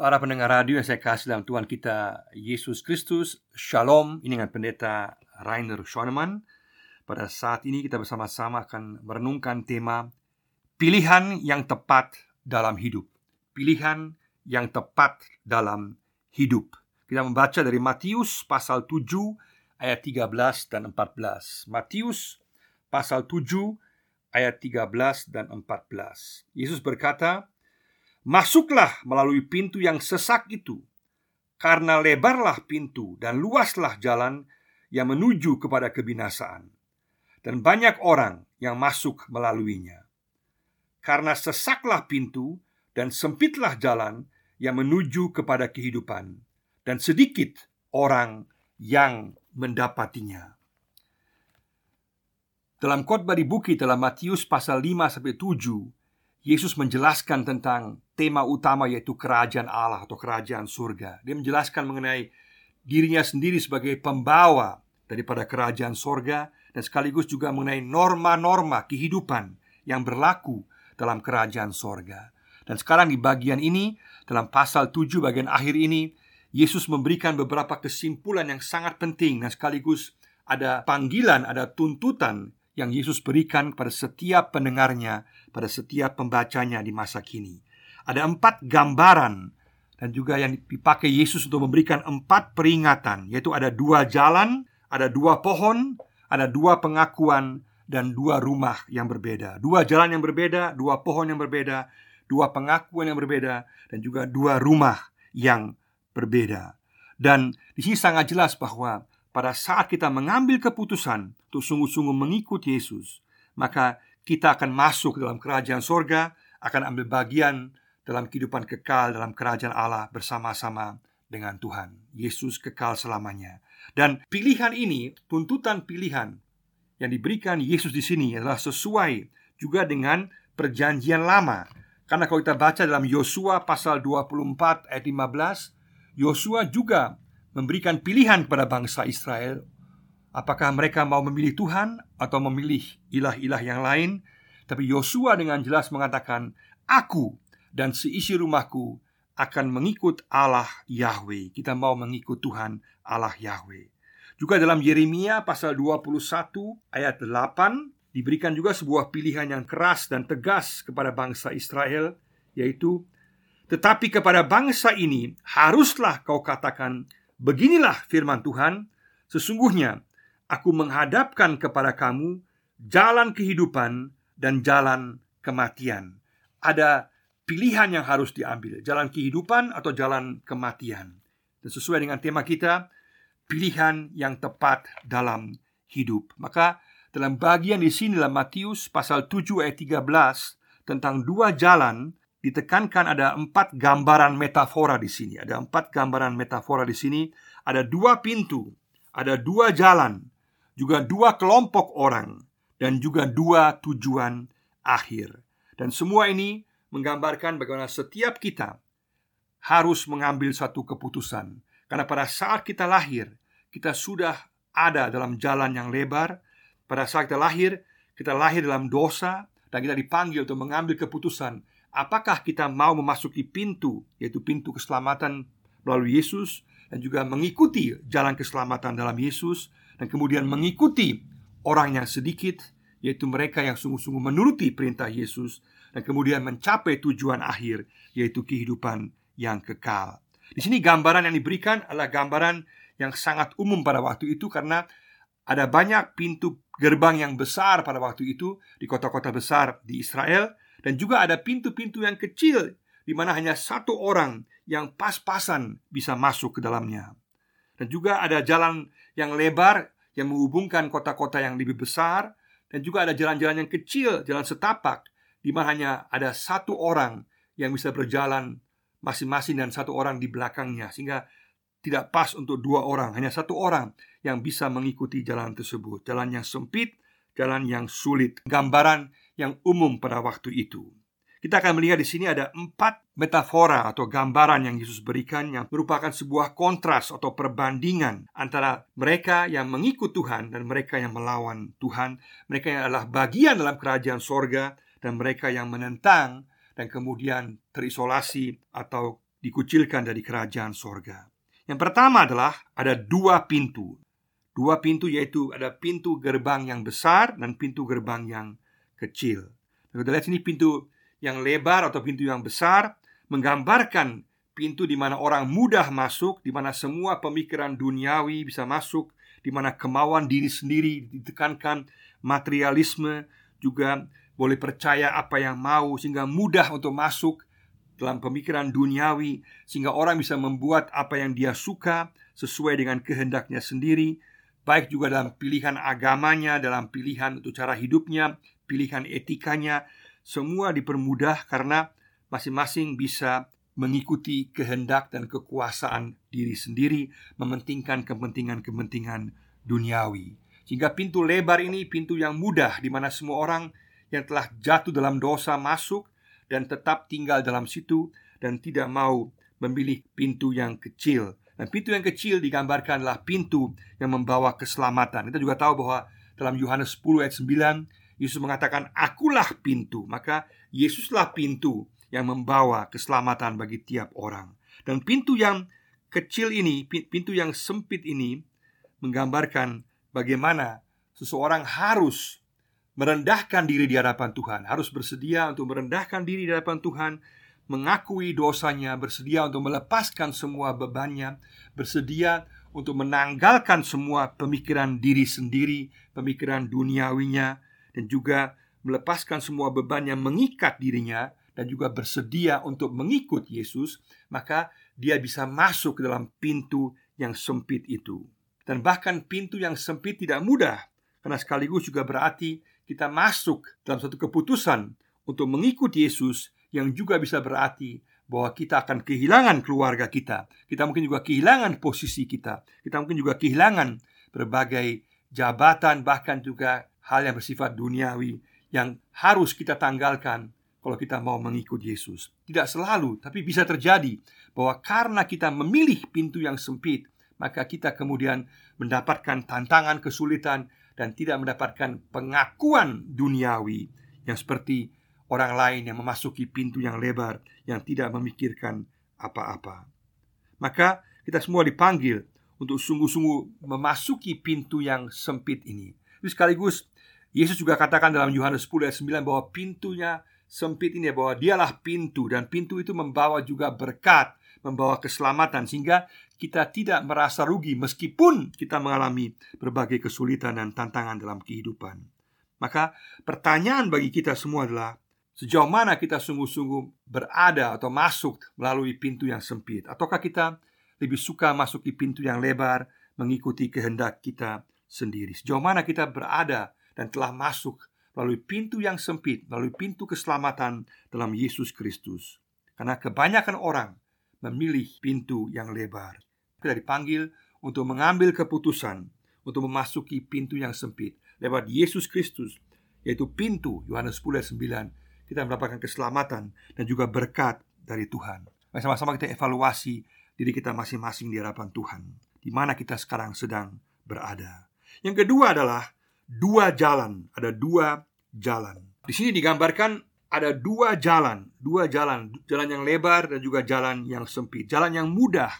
Para pendengar radio yang saya kasih dalam Tuhan kita Yesus Kristus Shalom. Ini dengan pendeta Rainer Schoenemann. Pada saat ini kita bersama-sama akan merenungkan tema Pilihan yang tepat dalam hidup. Pilihan yang tepat dalam hidup. Kita membaca dari Matius pasal 7 ayat 13 dan 14 Matius pasal 7 ayat 13 dan 14 Yesus berkata Masuklah melalui pintu yang sesak itu, karena lebarlah pintu dan luaslah jalan yang menuju kepada kebinasaan, dan banyak orang yang masuk melaluinya. Karena sesaklah pintu dan sempitlah jalan yang menuju kepada kehidupan, dan sedikit orang yang mendapatinya. Dalam khotbah di bukit dalam Matius pasal 5 sampai 7 Yesus menjelaskan tentang tema utama yaitu kerajaan Allah atau kerajaan surga. Dia menjelaskan mengenai dirinya sendiri sebagai pembawa daripada kerajaan surga dan sekaligus juga mengenai norma-norma kehidupan yang berlaku dalam kerajaan surga. Dan sekarang di bagian ini dalam pasal 7 bagian akhir ini Yesus memberikan beberapa kesimpulan yang sangat penting dan sekaligus ada panggilan, ada tuntutan yang Yesus berikan kepada setiap pendengarnya, pada setiap pembacanya di masa kini. Ada empat gambaran dan juga yang dipakai Yesus untuk memberikan empat peringatan, yaitu ada dua jalan, ada dua pohon, ada dua pengakuan, dan dua rumah yang berbeda. Dua jalan yang berbeda, dua pohon yang berbeda, dua pengakuan yang berbeda, dan juga dua rumah yang berbeda. Dan di sini sangat jelas bahwa pada saat kita mengambil keputusan untuk sungguh-sungguh mengikuti Yesus, maka kita akan masuk dalam kerajaan sorga, akan ambil bagian dalam kehidupan kekal dalam kerajaan Allah bersama-sama dengan Tuhan. Yesus kekal selamanya. Dan pilihan ini, tuntutan pilihan yang diberikan Yesus di sini adalah sesuai juga dengan perjanjian lama. Karena kalau kita baca dalam Yosua pasal 24 ayat 15, Yosua juga memberikan pilihan kepada bangsa Israel. Apakah mereka mau memilih Tuhan atau memilih ilah-ilah yang lain? Tapi Yosua dengan jelas mengatakan aku dan seisi rumahku akan mengikut Allah Yahweh. Kita mau mengikut Tuhan Allah Yahweh. Juga dalam Yeremia pasal 21 ayat 8 diberikan juga sebuah pilihan yang keras dan tegas kepada bangsa Israel yaitu tetapi kepada bangsa ini haruslah kau katakan Beginilah firman Tuhan, sesungguhnya aku menghadapkan kepada kamu jalan kehidupan dan jalan kematian. Ada pilihan yang harus diambil, jalan kehidupan atau jalan kematian. Dan sesuai dengan tema kita, pilihan yang tepat dalam hidup. Maka dalam bagian di sini dalam Matius pasal 7 ayat 13 tentang dua jalan ditekankan ada empat gambaran metafora di sini. Ada empat gambaran metafora di sini. Ada dua pintu, ada dua jalan, juga dua kelompok orang, dan juga dua tujuan akhir. Dan semua ini menggambarkan bagaimana setiap kita harus mengambil satu keputusan. Karena pada saat kita lahir, kita sudah ada dalam jalan yang lebar. Pada saat kita lahir, kita lahir dalam dosa dan kita dipanggil untuk mengambil keputusan apakah kita mau memasuki pintu, yaitu pintu keselamatan melalui Yesus, dan juga mengikuti jalan keselamatan dalam Yesus, dan kemudian mengikuti orang yang sedikit, yaitu mereka yang sungguh-sungguh menuruti perintah Yesus, dan kemudian mencapai tujuan akhir, yaitu kehidupan yang kekal. Di sini gambaran yang diberikan adalah gambaran yang sangat umum pada waktu itu karena ada banyak pintu gerbang yang besar pada waktu itu di kota-kota besar di Israel dan juga ada pintu-pintu yang kecil di mana hanya satu orang yang pas-pasan bisa masuk ke dalamnya. Dan juga ada jalan yang lebar yang menghubungkan kota-kota yang lebih besar dan juga ada jalan-jalan yang kecil, jalan setapak di mana hanya ada satu orang yang bisa berjalan masing-masing dan satu orang di belakangnya sehingga tidak pas untuk dua orang, hanya satu orang yang bisa mengikuti jalan tersebut. Jalan yang sempit, jalan yang sulit. Gambaran yang umum pada waktu itu. Kita akan melihat di sini ada empat metafora atau gambaran yang Yesus berikan yang merupakan sebuah kontras atau perbandingan antara mereka yang mengikut Tuhan dan mereka yang melawan Tuhan, mereka yang adalah bagian dalam kerajaan sorga dan mereka yang menentang dan kemudian terisolasi atau dikucilkan dari kerajaan sorga. Yang pertama adalah ada dua pintu. Dua pintu yaitu ada pintu gerbang yang besar dan pintu gerbang yang kecil. Kita lihat sini pintu yang lebar atau pintu yang besar menggambarkan pintu di mana orang mudah masuk, di mana semua pemikiran duniawi bisa masuk, di mana kemauan diri sendiri ditekankan, materialisme juga boleh percaya apa yang mau sehingga mudah untuk masuk dalam pemikiran duniawi sehingga orang bisa membuat apa yang dia suka sesuai dengan kehendaknya sendiri baik juga dalam pilihan agamanya dalam pilihan untuk cara hidupnya pilihan etikanya semua dipermudah karena masing-masing bisa mengikuti kehendak dan kekuasaan diri sendiri mementingkan kepentingan-kepentingan duniawi sehingga pintu lebar ini pintu yang mudah di mana semua orang yang telah jatuh dalam dosa masuk dan tetap tinggal dalam situ dan tidak mau memilih pintu yang kecil. Dan pintu yang kecil digambarkanlah pintu yang membawa keselamatan. Kita juga tahu bahwa dalam Yohanes 10 ayat 9 Yesus mengatakan, "Akulah pintu." Maka Yesuslah pintu yang membawa keselamatan bagi tiap orang. Dan pintu yang kecil ini, pintu yang sempit ini menggambarkan bagaimana seseorang harus merendahkan diri di hadapan Tuhan, harus bersedia untuk merendahkan diri di hadapan Tuhan, mengakui dosanya, bersedia untuk melepaskan semua bebannya, bersedia untuk menanggalkan semua pemikiran diri sendiri, pemikiran duniawinya, dan juga melepaskan semua beban yang mengikat dirinya dan juga bersedia untuk mengikut Yesus, maka dia bisa masuk ke dalam pintu yang sempit itu. Dan bahkan pintu yang sempit tidak mudah, karena sekaligus juga berarti kita masuk dalam satu keputusan untuk mengikuti Yesus yang juga bisa berarti bahwa kita akan kehilangan keluarga kita. Kita mungkin juga kehilangan posisi kita. Kita mungkin juga kehilangan berbagai jabatan bahkan juga hal yang bersifat duniawi yang harus kita tanggalkan kalau kita mau mengikuti Yesus. Tidak selalu, tapi bisa terjadi bahwa karena kita memilih pintu yang sempit, maka kita kemudian mendapatkan tantangan, kesulitan, dan tidak mendapatkan pengakuan duniawi yang seperti orang lain yang memasuki pintu yang lebar yang tidak memikirkan apa-apa. Maka kita semua dipanggil untuk sungguh-sungguh memasuki pintu yang sempit ini. Jadi sekaligus Yesus juga katakan dalam Yohanes 10 ayat 9 bahwa pintunya sempit ini bahwa dialah pintu dan pintu itu membawa juga berkat, membawa keselamatan sehingga kita tidak merasa rugi meskipun kita mengalami berbagai kesulitan dan tantangan dalam kehidupan. Maka pertanyaan bagi kita semua adalah sejauh mana kita sungguh-sungguh berada atau masuk melalui pintu yang sempit ataukah kita lebih suka masuk di pintu yang lebar mengikuti kehendak kita sendiri. Sejauh mana kita berada dan telah masuk melalui pintu yang sempit, melalui pintu keselamatan dalam Yesus Kristus. Karena kebanyakan orang memilih pintu yang lebar. Kita dipanggil untuk mengambil keputusan untuk memasuki pintu yang sempit lewat Yesus Kristus yaitu pintu Yohanes 10 ayat 9 kita mendapatkan keselamatan dan juga berkat dari Tuhan. Mari sama-sama kita evaluasi diri kita masing-masing di hadapan Tuhan. Di mana kita sekarang sedang berada. Yang kedua adalah dua jalan, ada dua jalan. Di sini digambarkan ada dua jalan, dua jalan, jalan yang lebar dan juga jalan yang sempit, jalan yang mudah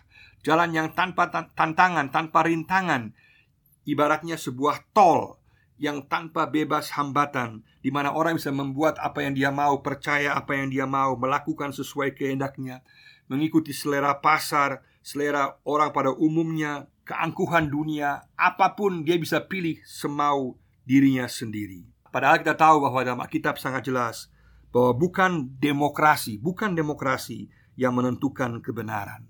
Jalan yang tanpa tantangan, tanpa rintangan Ibaratnya sebuah tol yang tanpa bebas hambatan di mana orang bisa membuat apa yang dia mau, percaya apa yang dia mau, melakukan sesuai kehendaknya, mengikuti selera pasar, selera orang pada umumnya, keangkuhan dunia, apa pun dia bisa pilih semau dirinya sendiri. Padahal kita tahu bahwa dalam Alkitab sangat jelas bahwa bukan demokrasi, bukan demokrasi yang menentukan kebenaran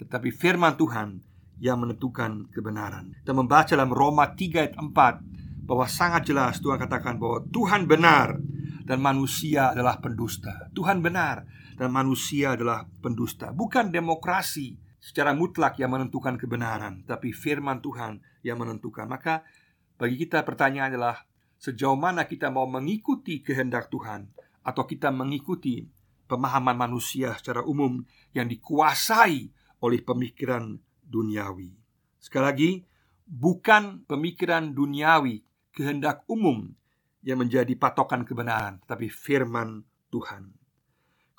tetapi firman Tuhan yang menentukan kebenaran. Kita membaca dalam Roma 3 ayat 4 bahwa sangat jelas Tuhan katakan bahwa Tuhan benar dan manusia adalah pendusta. Tuhan benar dan manusia adalah pendusta. Bukan demokrasi secara mutlak yang menentukan kebenaran, tapi firman Tuhan yang menentukan. Maka bagi kita pertanyaan adalah sejauh mana kita mau mengikuti kehendak Tuhan atau kita mengikuti pemahaman manusia secara umum yang dikuasai oleh pemikiran duniawi. Sekali lagi, bukan pemikiran duniawi, kehendak umum yang menjadi patokan kebenaran, tetapi firman Tuhan.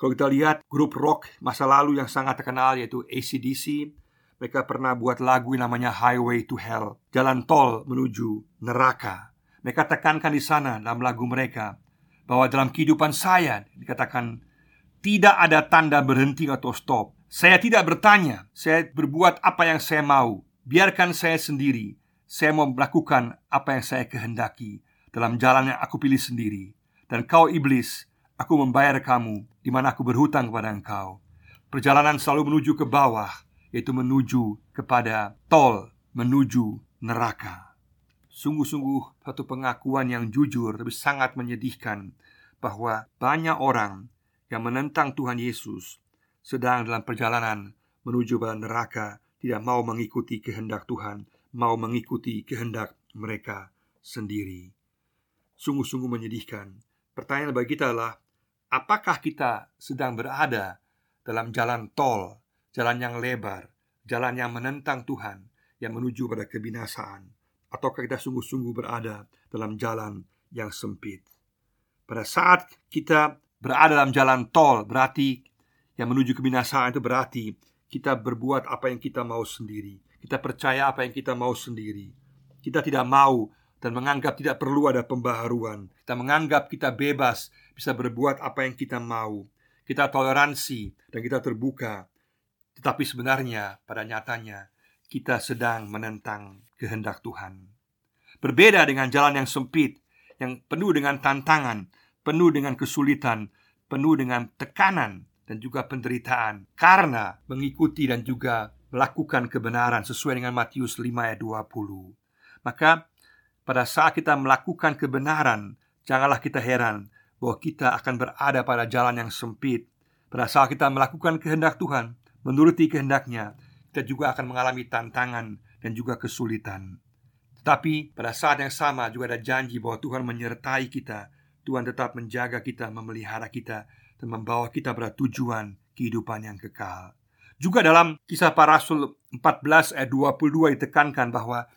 Kalau kita lihat grup rock masa lalu yang sangat terkenal yaitu ACDC Mereka pernah buat lagu yang namanya Highway to Hell Jalan tol menuju neraka. Mereka tekankan di sana dalam lagu mereka Bahwa dalam kehidupan saya dikatakan Tidak ada tanda berhenti atau stop. Saya tidak bertanya Saya berbuat apa yang saya mau. Biarkan saya sendiri. Saya mau melakukan apa yang saya kehendaki Dalam jalan yang aku pilih sendiri. Dan kau iblis Aku membayar kamu di mana aku berhutang kepada engkau. Perjalanan selalu menuju ke bawah, yaitu menuju kepada tol, menuju neraka. Sungguh-sungguh satu pengakuan yang jujur tapi sangat menyedihkan bahwa banyak orang yang menentang Tuhan Yesus sedang dalam perjalanan menuju pada neraka tidak mau mengikuti kehendak Tuhan, mau mengikuti kehendak mereka sendiri. Sungguh-sungguh menyedihkan. Pertanyaan bagi kita adalah Apakah kita sedang berada dalam jalan tol, jalan yang lebar, jalan yang menentang Tuhan, yang menuju pada kebinasaan, ataukah kita sungguh-sungguh berada dalam jalan yang sempit? Pada saat kita berada dalam jalan tol, berarti yang menuju kebinasaan itu berarti kita berbuat apa yang kita mau sendiri. Kita percaya apa yang kita mau sendiri. Kita tidak mau dan menganggap tidak perlu ada pembaharuan. Kita menganggap kita bebas, bisa berbuat apa yang kita mau. Kita toleransi dan kita terbuka. Tetapi sebenarnya pada nyatanya kita sedang menentang kehendak Tuhan. Berbeda dengan jalan yang sempit, yang penuh dengan tantangan, penuh dengan kesulitan, penuh dengan tekanan dan juga penderitaan karena mengikuti dan juga melakukan kebenaran sesuai dengan Matius 5 ayat 20. Maka pada saat kita melakukan kebenaran, janganlah kita heran bahwa kita akan berada pada jalan yang sempit. Pada saat kita melakukan kehendak Tuhan, menuruti kehendaknya, kita juga akan mengalami tantangan dan juga kesulitan. Tetapi pada saat yang sama juga ada janji bahwa Tuhan menyertai kita. Tuhan tetap menjaga kita, memelihara kita, dan membawa kita pada tujuan kehidupan yang kekal. Juga dalam kisah para rasul 14 ayat 22 ditekankan bahwa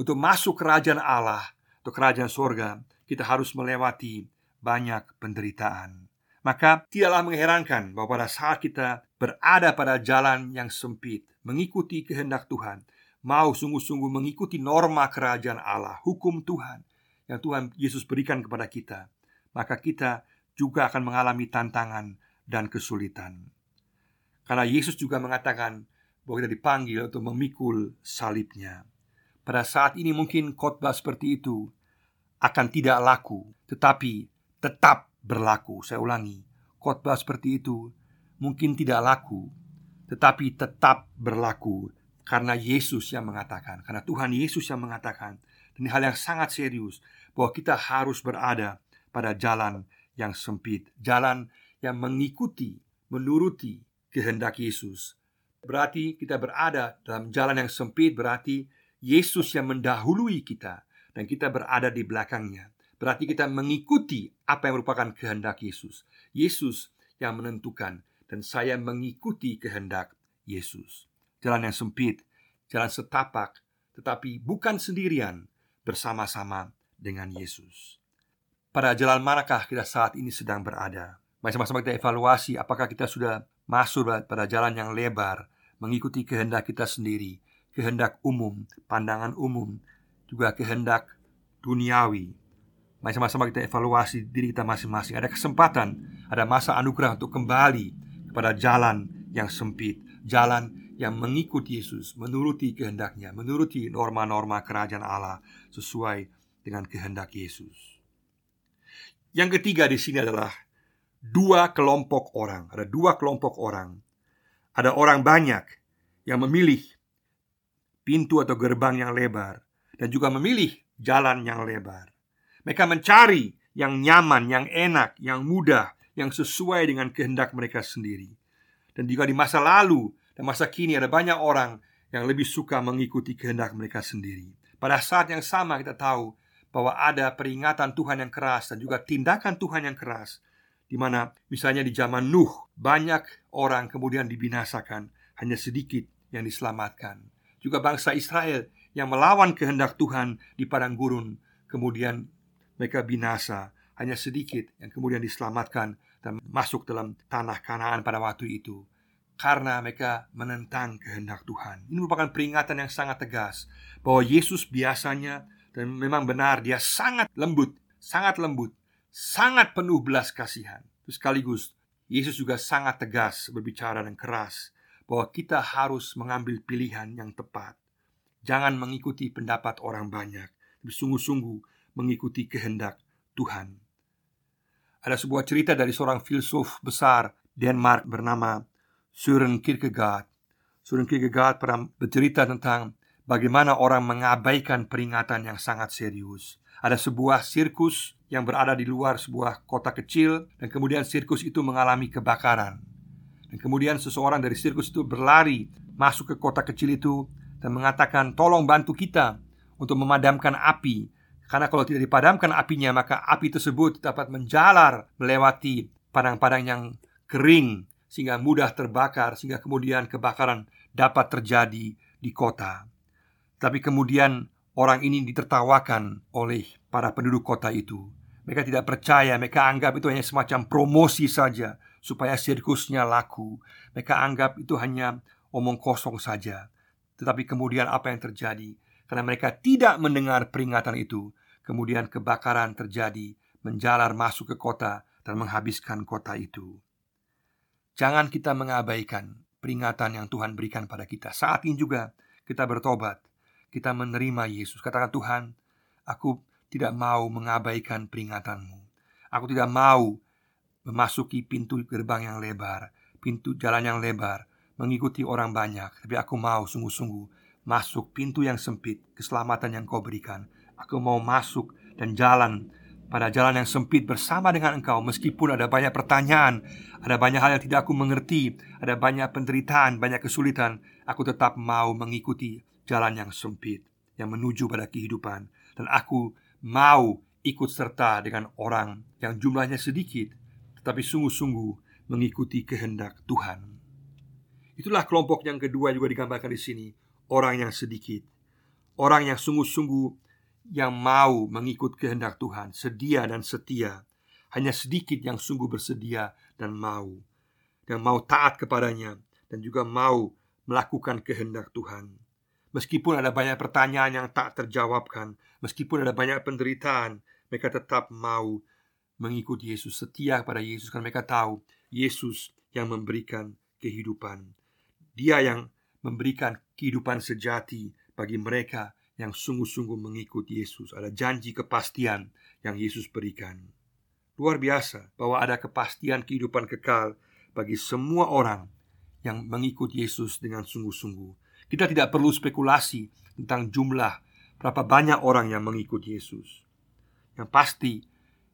untuk masuk kerajaan Allah atau kerajaan sorga Kita harus melewati banyak penderitaan. Maka tidaklah mengherankan bahwa pada saat kita berada pada jalan yang sempit Mengikuti kehendak Tuhan Mau sungguh-sungguh mengikuti norma kerajaan Allah Hukum Tuhan Yang Tuhan Yesus berikan kepada kita Maka kita juga akan mengalami tantangan dan kesulitan. Karena Yesus juga mengatakan bahwa kita dipanggil untuk memikul salibnya pada saat ini mungkin khotbah seperti itu akan tidak laku, tetapi tetap berlaku. Saya ulangi, khotbah seperti itu mungkin tidak laku, tetapi tetap berlaku karena Yesus yang mengatakan, karena Tuhan Yesus yang mengatakan. Ini hal yang sangat serius bahwa kita harus berada pada jalan yang sempit, jalan yang mengikuti, menuruti kehendak Yesus. Berarti kita berada dalam jalan yang sempit, berarti Yesus yang mendahului kita dan kita berada di belakangnya. Berarti kita mengikuti apa yang merupakan kehendak Yesus. Yesus yang menentukan dan saya mengikuti kehendak Yesus. Jalan yang sempit, jalan setapak, tetapi bukan sendirian, bersama-sama dengan Yesus. Pada jalan manakah kita saat ini sedang berada? Mari sama-sama kita evaluasi apakah kita sudah masuk pada jalan yang lebar, mengikuti kehendak kita sendiri, kehendak umum, pandangan umum, juga kehendak duniawi. Mari sama-sama kita evaluasi diri kita masing-masing. Ada kesempatan, ada masa anugerah untuk kembali kepada jalan yang sempit, jalan yang mengikuti Yesus, menuruti kehendaknya, menuruti norma-norma kerajaan Allah sesuai dengan kehendak Yesus. Yang ketiga di sini adalah dua kelompok orang. Ada dua kelompok orang. Ada orang banyak yang memilih pintu atau gerbang yang lebar dan juga memilih jalan yang lebar. Mereka mencari yang nyaman, yang enak, yang mudah, yang sesuai dengan kehendak mereka sendiri. Dan juga di masa lalu dan masa kini ada banyak orang yang lebih suka mengikuti kehendak mereka sendiri. Pada saat yang sama kita tahu bahwa ada peringatan Tuhan yang keras dan juga tindakan Tuhan yang keras di mana misalnya di zaman Nuh banyak orang kemudian dibinasakan, hanya sedikit yang diselamatkan juga bangsa Israel yang melawan kehendak Tuhan di padang gurun, kemudian mereka binasa, hanya sedikit yang kemudian diselamatkan dan masuk dalam tanah Kanaan pada waktu itu karena mereka menentang kehendak Tuhan. Ini merupakan peringatan yang sangat tegas bahwa Yesus biasanya dan memang benar dia sangat lembut, sangat lembut, sangat penuh belas kasihan. Terus sekaligus Yesus juga sangat tegas berbicara dan keras bahwa kita harus mengambil pilihan yang tepat. Jangan mengikuti pendapat orang banyak, tapi sungguh-sungguh mengikuti kehendak Tuhan. Ada sebuah cerita dari seorang filsuf besar Denmark bernama Søren Kierkegaard. Søren Kierkegaard pernah bercerita tentang bagaimana orang mengabaikan peringatan yang sangat serius. Ada sebuah sirkus yang berada di luar sebuah kota kecil dan kemudian sirkus itu mengalami kebakaran. Dan kemudian seseorang dari sirkus itu berlari masuk ke kota kecil itu dan mengatakan, "Tolong bantu kita untuk memadamkan api." Karena kalau tidak dipadamkan apinya, maka api tersebut dapat menjalar melewati padang-padang yang kering sehingga mudah terbakar sehingga kemudian kebakaran dapat terjadi di kota. Tapi kemudian orang ini ditertawakan oleh para penduduk kota itu. Mereka tidak percaya, mereka anggap itu hanya semacam promosi saja supaya sirkusnya laku. Mereka anggap itu hanya omong kosong saja. Tetapi kemudian apa yang terjadi? Karena mereka tidak mendengar peringatan itu, kemudian kebakaran terjadi, menjalar masuk ke kota dan menghabiskan kota itu. Jangan kita mengabaikan peringatan yang Tuhan berikan pada kita. Saat ini juga kita bertobat, kita menerima Yesus. Katakan Tuhan, aku tidak mau mengabaikan peringatanmu. Aku tidak mau memasuki pintu gerbang yang lebar, pintu jalan yang lebar, mengikuti orang banyak. Tapi aku mau sungguh-sungguh masuk pintu yang sempit, keselamatan yang kau berikan. Aku mau masuk dan jalan pada jalan yang sempit bersama dengan engkau Meskipun ada banyak pertanyaan Ada banyak hal yang tidak aku mengerti Ada banyak penderitaan, banyak kesulitan Aku tetap mau mengikuti jalan yang sempit Yang menuju pada kehidupan Dan aku mau ikut serta dengan orang yang jumlahnya sedikit Tetapi sungguh-sungguh mengikuti kehendak Tuhan Itulah kelompok yang kedua juga digambarkan di sini Orang yang sedikit Orang yang sungguh-sungguh yang mau mengikut kehendak Tuhan, sedia dan setia. Hanya sedikit yang sungguh bersedia dan mau, dan mau taat kepadanya, dan juga mau melakukan kehendak Tuhan. Meskipun ada banyak pertanyaan yang tak terjawabkan, meskipun ada banyak penderitaan, mereka tetap mau mengikuti Yesus, setia kepada Yesus karena mereka tahu Yesus yang memberikan kehidupan. Dia yang memberikan kehidupan sejati bagi mereka yang sungguh-sungguh mengikut Yesus. Ada janji kepastian yang Yesus berikan. Luar biasa bahwa ada kepastian kehidupan kekal bagi semua orang yang mengikut Yesus dengan sungguh-sungguh. Kita tidak perlu spekulasi tentang jumlah berapa banyak orang yang mengikut Yesus. Yang pasti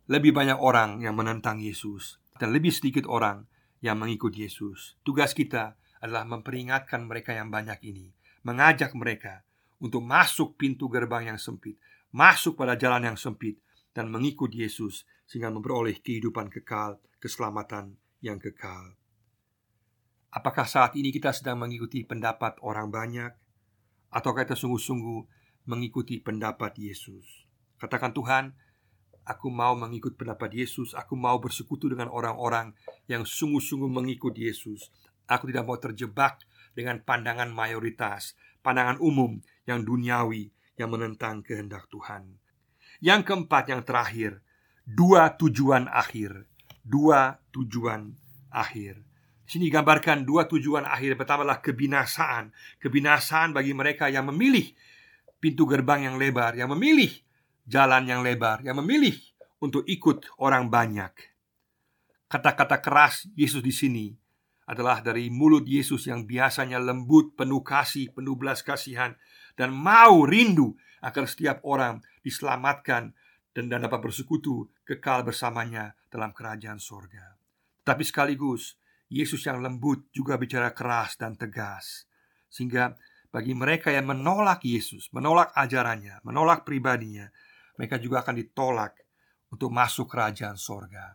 lebih banyak orang yang menentang Yesus dan lebih sedikit orang yang mengikut Yesus. Tugas kita adalah memperingatkan mereka yang banyak ini, mengajak mereka untuk masuk pintu gerbang yang sempit, masuk pada jalan yang sempit, dan mengikut Yesus sehingga memperoleh kehidupan kekal, keselamatan yang kekal. Apakah saat ini kita sedang mengikuti pendapat orang banyak, atau kita sungguh-sungguh mengikuti pendapat Yesus? Katakan Tuhan, aku mau mengikut pendapat Yesus, aku mau bersekutu dengan orang-orang yang sungguh-sungguh mengikut Yesus. Aku tidak mau terjebak dengan pandangan mayoritas, pandangan umum yang duniawi yang menentang kehendak Tuhan. Yang keempat, yang terakhir, dua tujuan akhir. Dua tujuan akhir. Sini digambarkan dua tujuan akhir. Pertama adalah kebinasaan. Kebinasaan bagi mereka yang memilih pintu gerbang yang lebar, yang memilih jalan yang lebar, yang memilih untuk ikut orang banyak. Kata-kata keras Yesus di sini adalah dari mulut Yesus yang biasanya lembut, penuh kasih, penuh belas kasihan, dan mau rindu agar setiap orang diselamatkan dan, dapat bersekutu kekal bersamanya dalam kerajaan sorga. Tapi sekaligus Yesus yang lembut juga bicara keras dan tegas Sehingga bagi mereka yang menolak Yesus, menolak ajarannya, menolak pribadinya Mereka juga akan ditolak untuk masuk kerajaan sorga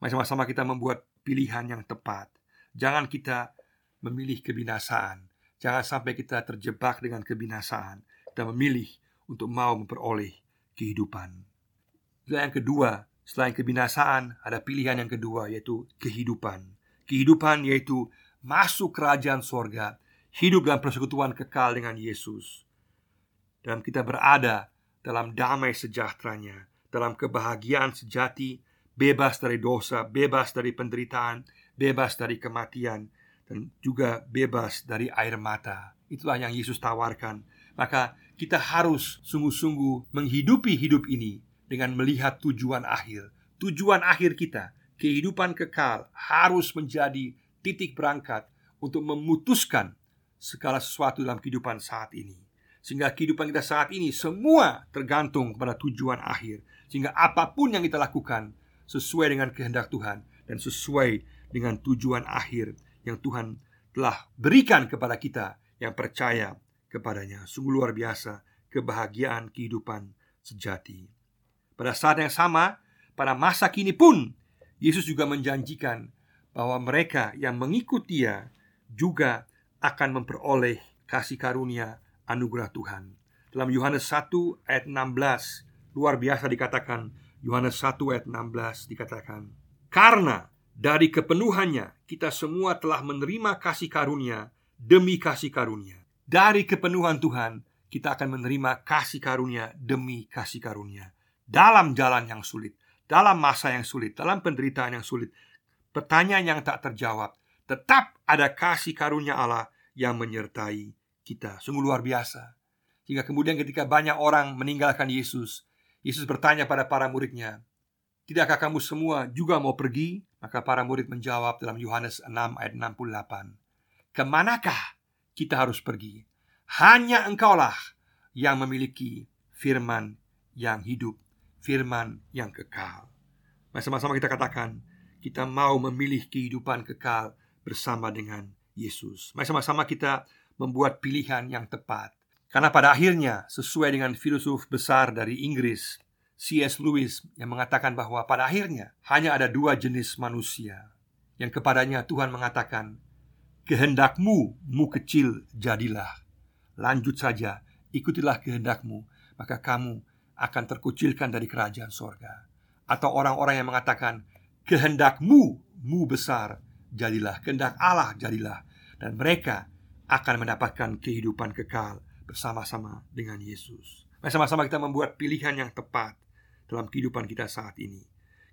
Mari sama-sama kita membuat pilihan yang tepat Jangan kita memilih kebinasaan Jangan sampai kita terjebak dengan kebinasaan dan memilih untuk mau memperoleh kehidupan. Dan yang kedua, Selain kebinasaan, ada pilihan yang kedua yaitu kehidupan. Kehidupan yaitu masuk kerajaan sorga, hidup dalam persekutuan kekal dengan Yesus. Dan kita berada dalam damai sejahteranya, dalam kebahagiaan sejati, bebas dari dosa, bebas dari penderitaan, bebas dari kematian, dan juga bebas dari air mata. Itulah yang Yesus tawarkan. Maka kita harus sungguh-sungguh menghidupi hidup ini dengan melihat tujuan akhir. Tujuan akhir kita, kehidupan kekal, harus menjadi titik berangkat untuk memutuskan segala sesuatu dalam kehidupan saat ini. Sehingga kehidupan kita saat ini semua tergantung pada tujuan akhir. Sehingga apa pun yang kita lakukan sesuai dengan kehendak Tuhan dan sesuai dengan tujuan akhir yang Tuhan telah berikan kepada kita yang percaya kepadanya. Sungguh luar biasa kebahagiaan kehidupan sejati. Pada saat yang sama, pada masa kini pun Yesus juga menjanjikan bahwa mereka yang mengikut Dia juga akan memperoleh kasih karunia anugerah Tuhan. Dalam Yohanes 1 ayat 16 luar biasa dikatakan Yohanes 1 ayat 16 dikatakan karena dari kepenuhannya kita semua telah menerima kasih karunia demi kasih karunia. Dari kepenuhan Tuhan kita akan menerima kasih karunia demi kasih karunia dalam jalan yang sulit, dalam masa yang sulit, dalam penderitaan yang sulit, pertanyaan yang tak terjawab, tetap ada kasih karunia Allah yang menyertai kita. Sungguh luar biasa. Hingga kemudian ketika banyak orang meninggalkan Yesus, Yesus bertanya pada para muridnya, Tidakkah kamu semua juga mau pergi? Maka para murid menjawab dalam Yohanes 6 ayat 68 Ke manakah kita harus pergi? Hanya engkaulah yang memiliki firman yang hidup firman yang kekal. Mari sama-sama kita katakan, kita mau memilih kehidupan kekal bersama dengan Yesus. Mari sama-sama kita membuat pilihan yang tepat. Karena pada akhirnya, sesuai dengan filosof besar dari Inggris, C.S. Lewis yang mengatakan bahwa pada akhirnya hanya ada dua jenis manusia yang kepadanya Tuhan mengatakan, "Kehendakmu, mu kecil, jadilah. Lanjut saja, ikutilah kehendakmu, maka kamu akan terkucilkan dari kerajaan sorga Atau orang-orang yang mengatakan Kehendakmu, mu besar Jadilah, kehendak Allah jadilah Dan mereka akan mendapatkan kehidupan kekal Bersama-sama dengan Yesus Sama-sama kita membuat pilihan yang tepat Dalam kehidupan kita saat ini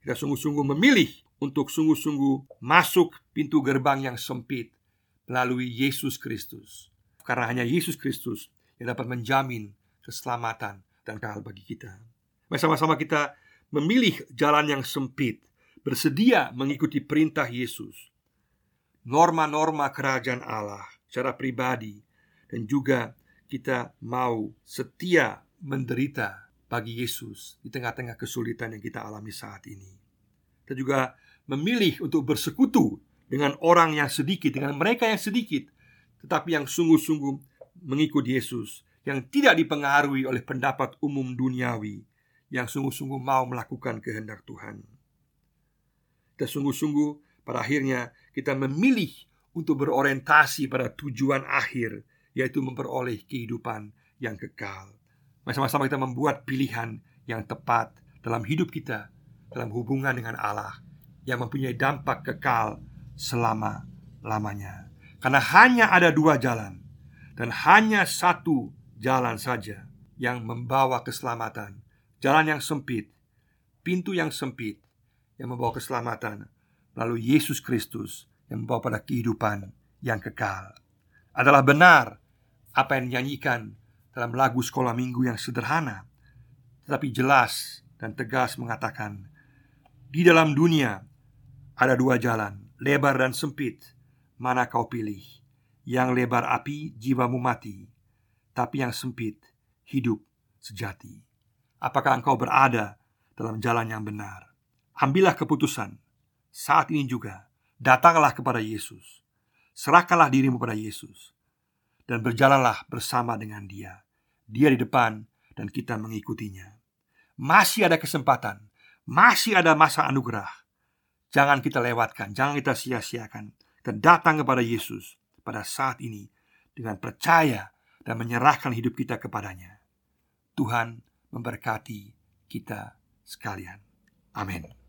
Kita sungguh-sungguh memilih Untuk sungguh-sungguh masuk pintu gerbang yang sempit Melalui Yesus Kristus Karena hanya Yesus Kristus yang dapat menjamin keselamatan dan kekal bagi kita. Mari sama-sama kita memilih jalan yang sempit, bersedia mengikuti perintah Yesus. Norma-norma kerajaan Allah secara pribadi dan juga kita mau setia menderita bagi Yesus di tengah-tengah kesulitan yang kita alami saat ini. Kita juga memilih untuk bersekutu dengan orang yang sedikit, dengan mereka yang sedikit, tetapi yang sungguh-sungguh mengikut Yesus yang tidak dipengaruhi oleh pendapat umum duniawi yang sungguh-sungguh mau melakukan kehendak Tuhan. Dan sungguh-sungguh pada akhirnya kita memilih untuk berorientasi pada tujuan akhir yaitu memperoleh kehidupan yang kekal. Sama-sama kita membuat pilihan yang tepat dalam hidup kita, dalam hubungan dengan Allah yang mempunyai dampak kekal selama-lamanya. Karena hanya ada dua jalan dan hanya satu jalan saja yang membawa keselamatan. Jalan yang sempit, pintu yang sempit yang membawa keselamatan. Lalu Yesus Kristus yang membawa pada kehidupan yang kekal. Adalah benar apa yang dinyanyikan dalam lagu sekolah minggu yang sederhana, tetapi jelas dan tegas mengatakan, di dalam dunia ada dua jalan, lebar dan sempit. Mana kau pilih? Yang lebar api, jiwamu mati tapi yang sempit hidup sejati. Apakah engkau berada dalam jalan yang benar? Ambillah keputusan saat ini juga. Datanglah kepada Yesus, serahkanlah dirimu pada Yesus, dan berjalanlah bersama dengan Dia. Dia di depan, dan kita mengikutinya. Masih ada kesempatan, masih ada masa anugerah. Jangan kita lewatkan, jangan kita sia-siakan, dan datang kepada Yesus pada saat ini dengan percaya dan menyerahkan hidup kita kepadanya. Tuhan memberkati kita sekalian. Amin.